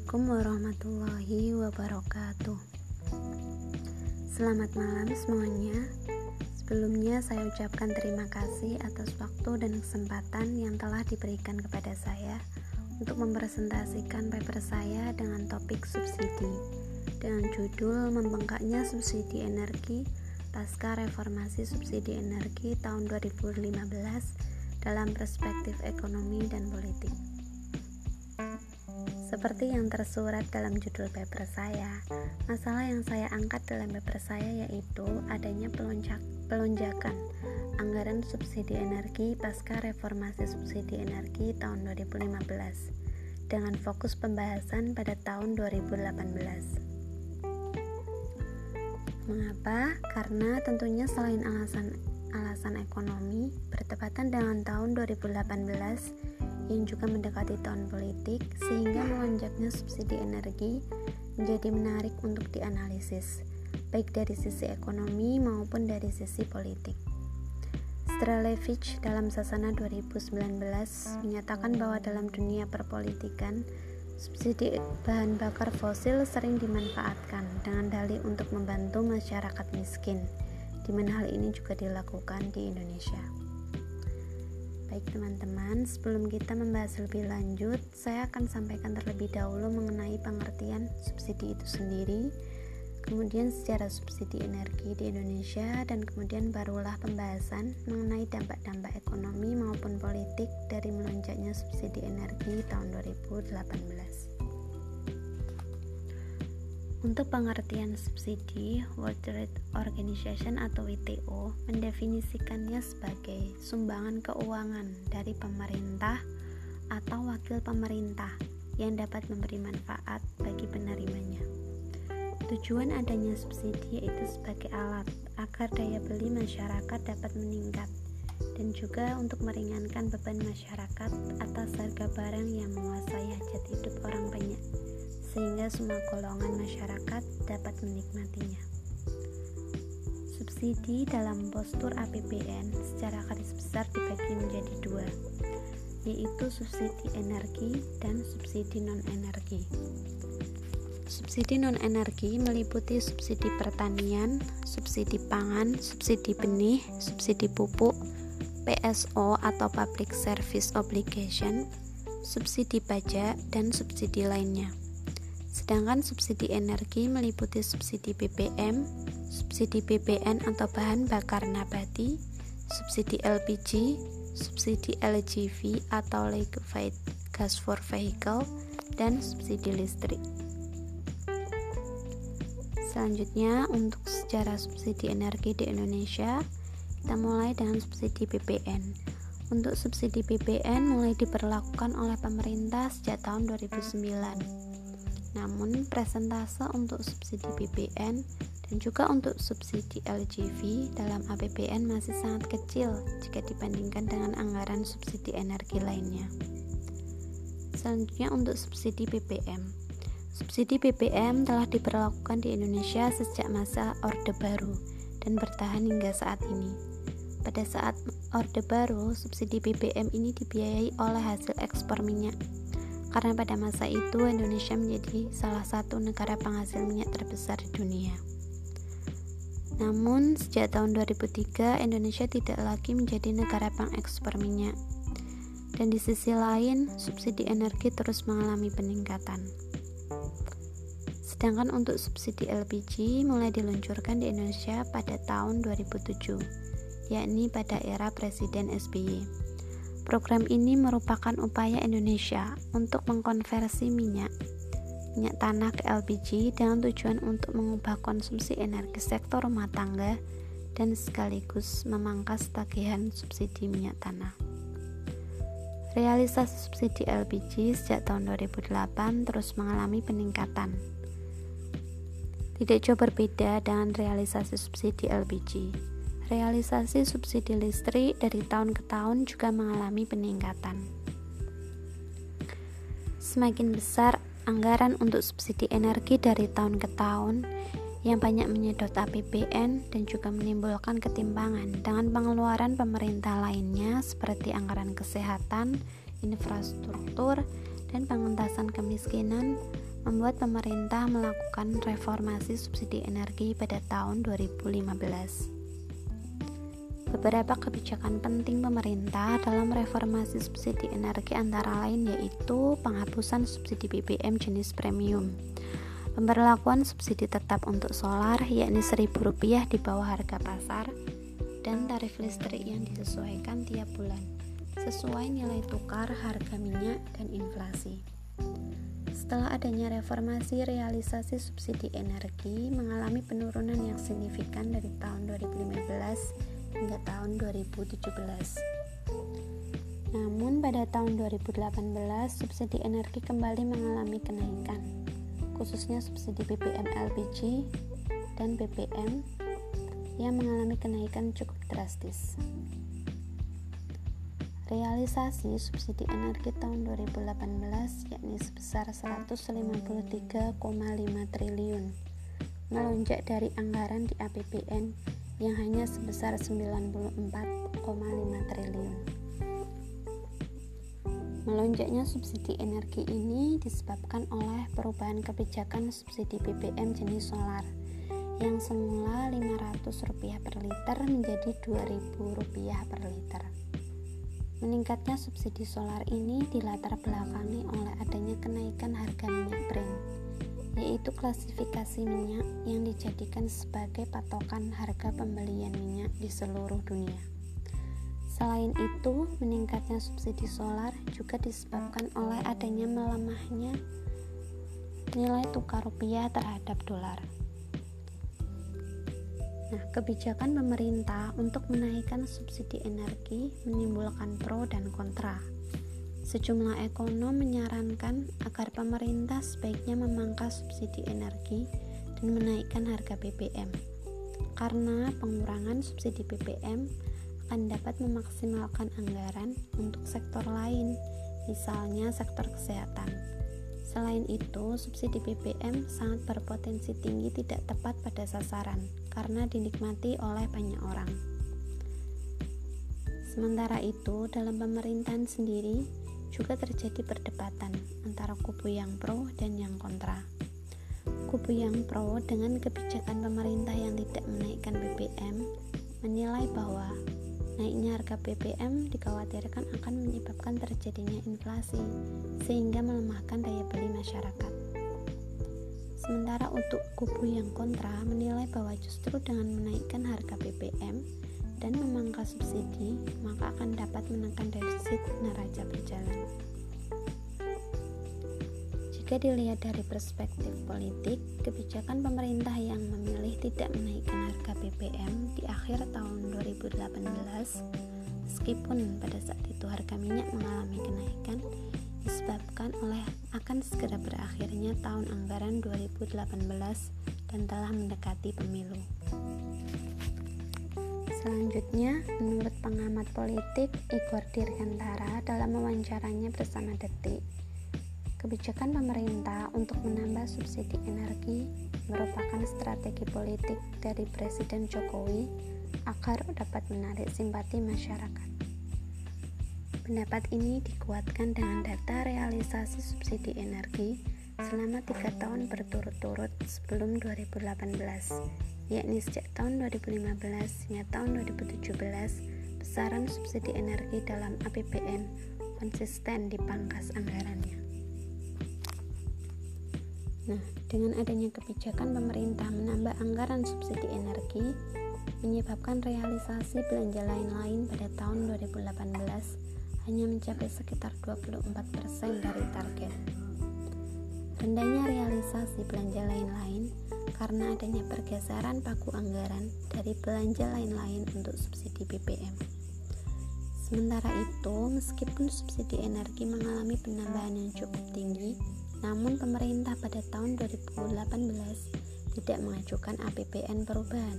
Assalamualaikum warahmatullahi wabarakatuh. Selamat malam semuanya. Sebelumnya saya ucapkan terima kasih atas waktu dan kesempatan yang telah diberikan kepada saya untuk mempresentasikan paper saya dengan topik subsidi. Dengan judul Membengkaknya Subsidi Energi Pasca Reformasi Subsidi Energi tahun 2015 dalam perspektif ekonomi dan politik. Seperti yang tersurat dalam judul paper saya, masalah yang saya angkat dalam paper saya yaitu adanya pelonjak, pelonjakan anggaran subsidi energi pasca reformasi subsidi energi tahun 2015 dengan fokus pembahasan pada tahun 2018. Mengapa? Karena tentunya selain alasan alasan ekonomi bertepatan dengan tahun 2018 yang juga mendekati tahun politik sehingga melonjaknya subsidi energi menjadi menarik untuk dianalisis baik dari sisi ekonomi maupun dari sisi politik. Strelevich dalam Sasana 2019 menyatakan bahwa dalam dunia perpolitikan subsidi bahan bakar fosil sering dimanfaatkan dengan dalih untuk membantu masyarakat miskin, di mana hal ini juga dilakukan di Indonesia. Baik teman-teman, sebelum kita membahas lebih lanjut, saya akan sampaikan terlebih dahulu mengenai pengertian subsidi itu sendiri, kemudian secara subsidi energi di Indonesia, dan kemudian barulah pembahasan mengenai dampak-dampak ekonomi maupun politik dari melonjaknya subsidi energi tahun 2018. Untuk pengertian subsidi, World Trade Organization atau WTO mendefinisikannya sebagai sumbangan keuangan dari pemerintah atau wakil pemerintah yang dapat memberi manfaat bagi penerimanya. Tujuan adanya subsidi yaitu sebagai alat agar daya beli masyarakat dapat meningkat dan juga untuk meringankan beban masyarakat atas harga barang yang menguasai hajat hidup orang banyak sehingga semua golongan masyarakat dapat menikmatinya. Subsidi dalam postur APBN secara garis besar dibagi menjadi dua, yaitu subsidi energi dan subsidi non-energi. Subsidi non-energi meliputi subsidi pertanian, subsidi pangan, subsidi benih, subsidi pupuk, PSO atau Public Service Obligation, subsidi pajak, dan subsidi lainnya. Sedangkan subsidi energi meliputi subsidi BBM, subsidi BBN atau bahan bakar nabati, subsidi LPG, subsidi LGV atau liquefied gas for vehicle, dan subsidi listrik. Selanjutnya, untuk sejarah subsidi energi di Indonesia, kita mulai dengan subsidi BBN. Untuk subsidi BBN mulai diberlakukan oleh pemerintah sejak tahun 2009 namun, presentase untuk subsidi BBN dan juga untuk subsidi LGV dalam APBN masih sangat kecil jika dibandingkan dengan anggaran subsidi energi lainnya. Selanjutnya untuk subsidi BBM. Subsidi BBM telah diberlakukan di Indonesia sejak masa Orde Baru dan bertahan hingga saat ini. Pada saat Orde Baru, subsidi BBM ini dibiayai oleh hasil ekspor minyak karena pada masa itu Indonesia menjadi salah satu negara penghasil minyak terbesar di dunia. Namun, sejak tahun 2003, Indonesia tidak lagi menjadi negara pengekspor minyak. Dan di sisi lain, subsidi energi terus mengalami peningkatan. Sedangkan untuk subsidi LPG mulai diluncurkan di Indonesia pada tahun 2007, yakni pada era Presiden SBY. Program ini merupakan upaya Indonesia untuk mengkonversi minyak minyak tanah ke LPG dengan tujuan untuk mengubah konsumsi energi sektor rumah tangga dan sekaligus memangkas tagihan subsidi minyak tanah. Realisasi subsidi LPG sejak tahun 2008 terus mengalami peningkatan. Tidak jauh berbeda dengan realisasi subsidi LPG. Realisasi subsidi listrik dari tahun ke tahun juga mengalami peningkatan. Semakin besar anggaran untuk subsidi energi dari tahun ke tahun yang banyak menyedot APBN dan juga menimbulkan ketimpangan dengan pengeluaran pemerintah lainnya seperti anggaran kesehatan, infrastruktur, dan pengentasan kemiskinan, membuat pemerintah melakukan reformasi subsidi energi pada tahun 2015. Beberapa kebijakan penting pemerintah dalam reformasi subsidi energi antara lain yaitu penghapusan subsidi BBM jenis premium, pemberlakuan subsidi tetap untuk solar yakni Rp1.000 di bawah harga pasar, dan tarif listrik yang disesuaikan tiap bulan sesuai nilai tukar harga minyak dan inflasi. Setelah adanya reformasi realisasi subsidi energi mengalami penurunan yang signifikan dari tahun 2015 hingga tahun 2017. Namun pada tahun 2018 subsidi energi kembali mengalami kenaikan, khususnya subsidi BBM LPG dan BBM yang mengalami kenaikan cukup drastis. Realisasi subsidi energi tahun 2018 yakni sebesar 153,5 triliun, melonjak dari anggaran di APBN yang hanya sebesar 94,5 triliun. Melonjaknya subsidi energi ini disebabkan oleh perubahan kebijakan subsidi BBM jenis solar yang semula Rp500 per liter menjadi Rp2.000 per liter. Meningkatnya subsidi solar ini dilatar belakangi oleh adanya kenaikan harga minyak Brent yaitu klasifikasi minyak yang dijadikan sebagai patokan harga pembelian minyak di seluruh dunia. Selain itu, meningkatnya subsidi solar juga disebabkan oleh adanya melemahnya nilai tukar rupiah terhadap dolar. Nah, kebijakan pemerintah untuk menaikkan subsidi energi menimbulkan pro dan kontra. Sejumlah ekonom menyarankan agar pemerintah sebaiknya memangkas subsidi energi dan menaikkan harga BBM. Karena pengurangan subsidi BBM akan dapat memaksimalkan anggaran untuk sektor lain, misalnya sektor kesehatan. Selain itu, subsidi BBM sangat berpotensi tinggi tidak tepat pada sasaran karena dinikmati oleh banyak orang. Sementara itu, dalam pemerintahan sendiri, juga terjadi perdebatan antara kubu yang pro dan yang kontra. Kubu yang pro dengan kebijakan pemerintah yang tidak menaikkan BBM menilai bahwa naiknya harga BBM dikhawatirkan akan menyebabkan terjadinya inflasi sehingga melemahkan daya beli masyarakat. Sementara untuk kubu yang kontra menilai bahwa justru dengan menaikkan harga BBM dan memangkas subsidi, maka akan dapat menekan defisit neraca berjalan. Jika dilihat dari perspektif politik, kebijakan pemerintah yang memilih tidak menaikkan harga BBM di akhir tahun 2018, meskipun pada saat itu harga minyak mengalami kenaikan, disebabkan oleh akan segera berakhirnya tahun anggaran 2018 dan telah mendekati pemilu. Selanjutnya, menurut pengamat politik Igor Dirgantara dalam wawancaranya bersama Detik, kebijakan pemerintah untuk menambah subsidi energi merupakan strategi politik dari Presiden Jokowi agar dapat menarik simpati masyarakat. Pendapat ini dikuatkan dengan data realisasi subsidi energi selama tiga tahun berturut-turut sebelum 2018 yakni sejak tahun 2015 hingga tahun 2017 besaran subsidi energi dalam APBN konsisten dipangkas anggarannya. Nah, dengan adanya kebijakan pemerintah menambah anggaran subsidi energi menyebabkan realisasi belanja lain-lain pada tahun 2018 hanya mencapai sekitar 24% dari target. Rendahnya realisasi belanja lain-lain karena adanya pergeseran paku anggaran dari belanja lain-lain untuk subsidi BBM. Sementara itu, meskipun subsidi energi mengalami penambahan yang cukup tinggi, namun pemerintah pada tahun 2018 tidak mengajukan APBN perubahan.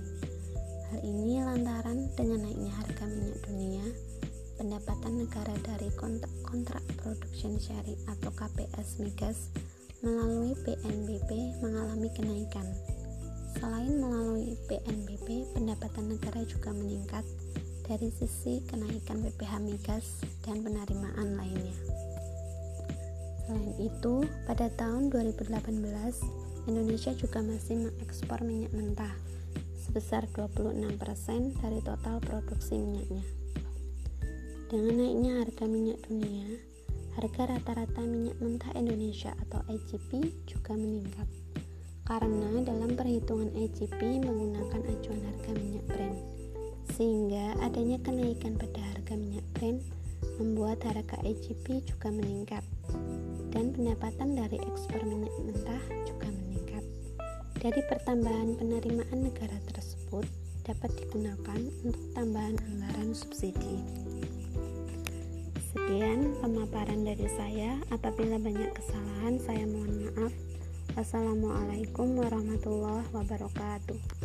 Hal ini lantaran dengan naiknya harga minyak dunia, pendapatan negara dari kontrak, production sharing atau KPS migas melalui PNBP mengalami kenaikan. Selain melalui PNBP, pendapatan negara juga meningkat dari sisi kenaikan BPH migas dan penerimaan lainnya. Selain itu, pada tahun 2018, Indonesia juga masih mengekspor minyak mentah sebesar 26% dari total produksi minyaknya. Dengan naiknya harga minyak dunia, harga rata-rata minyak mentah Indonesia atau IGP juga meningkat. Karena dalam perhitungan IGP menggunakan acuan harga minyak Brent, sehingga adanya kenaikan pada harga minyak Brent membuat harga IGP juga meningkat dan pendapatan dari ekspor minyak mentah juga meningkat. Dari pertambahan penerimaan negara tersebut dapat digunakan untuk tambahan anggaran subsidi. Sekian pemaparan dari saya. Apabila banyak kesalahan, saya mohon maaf. Wassalamualaikum warahmatullahi wabarakatuh.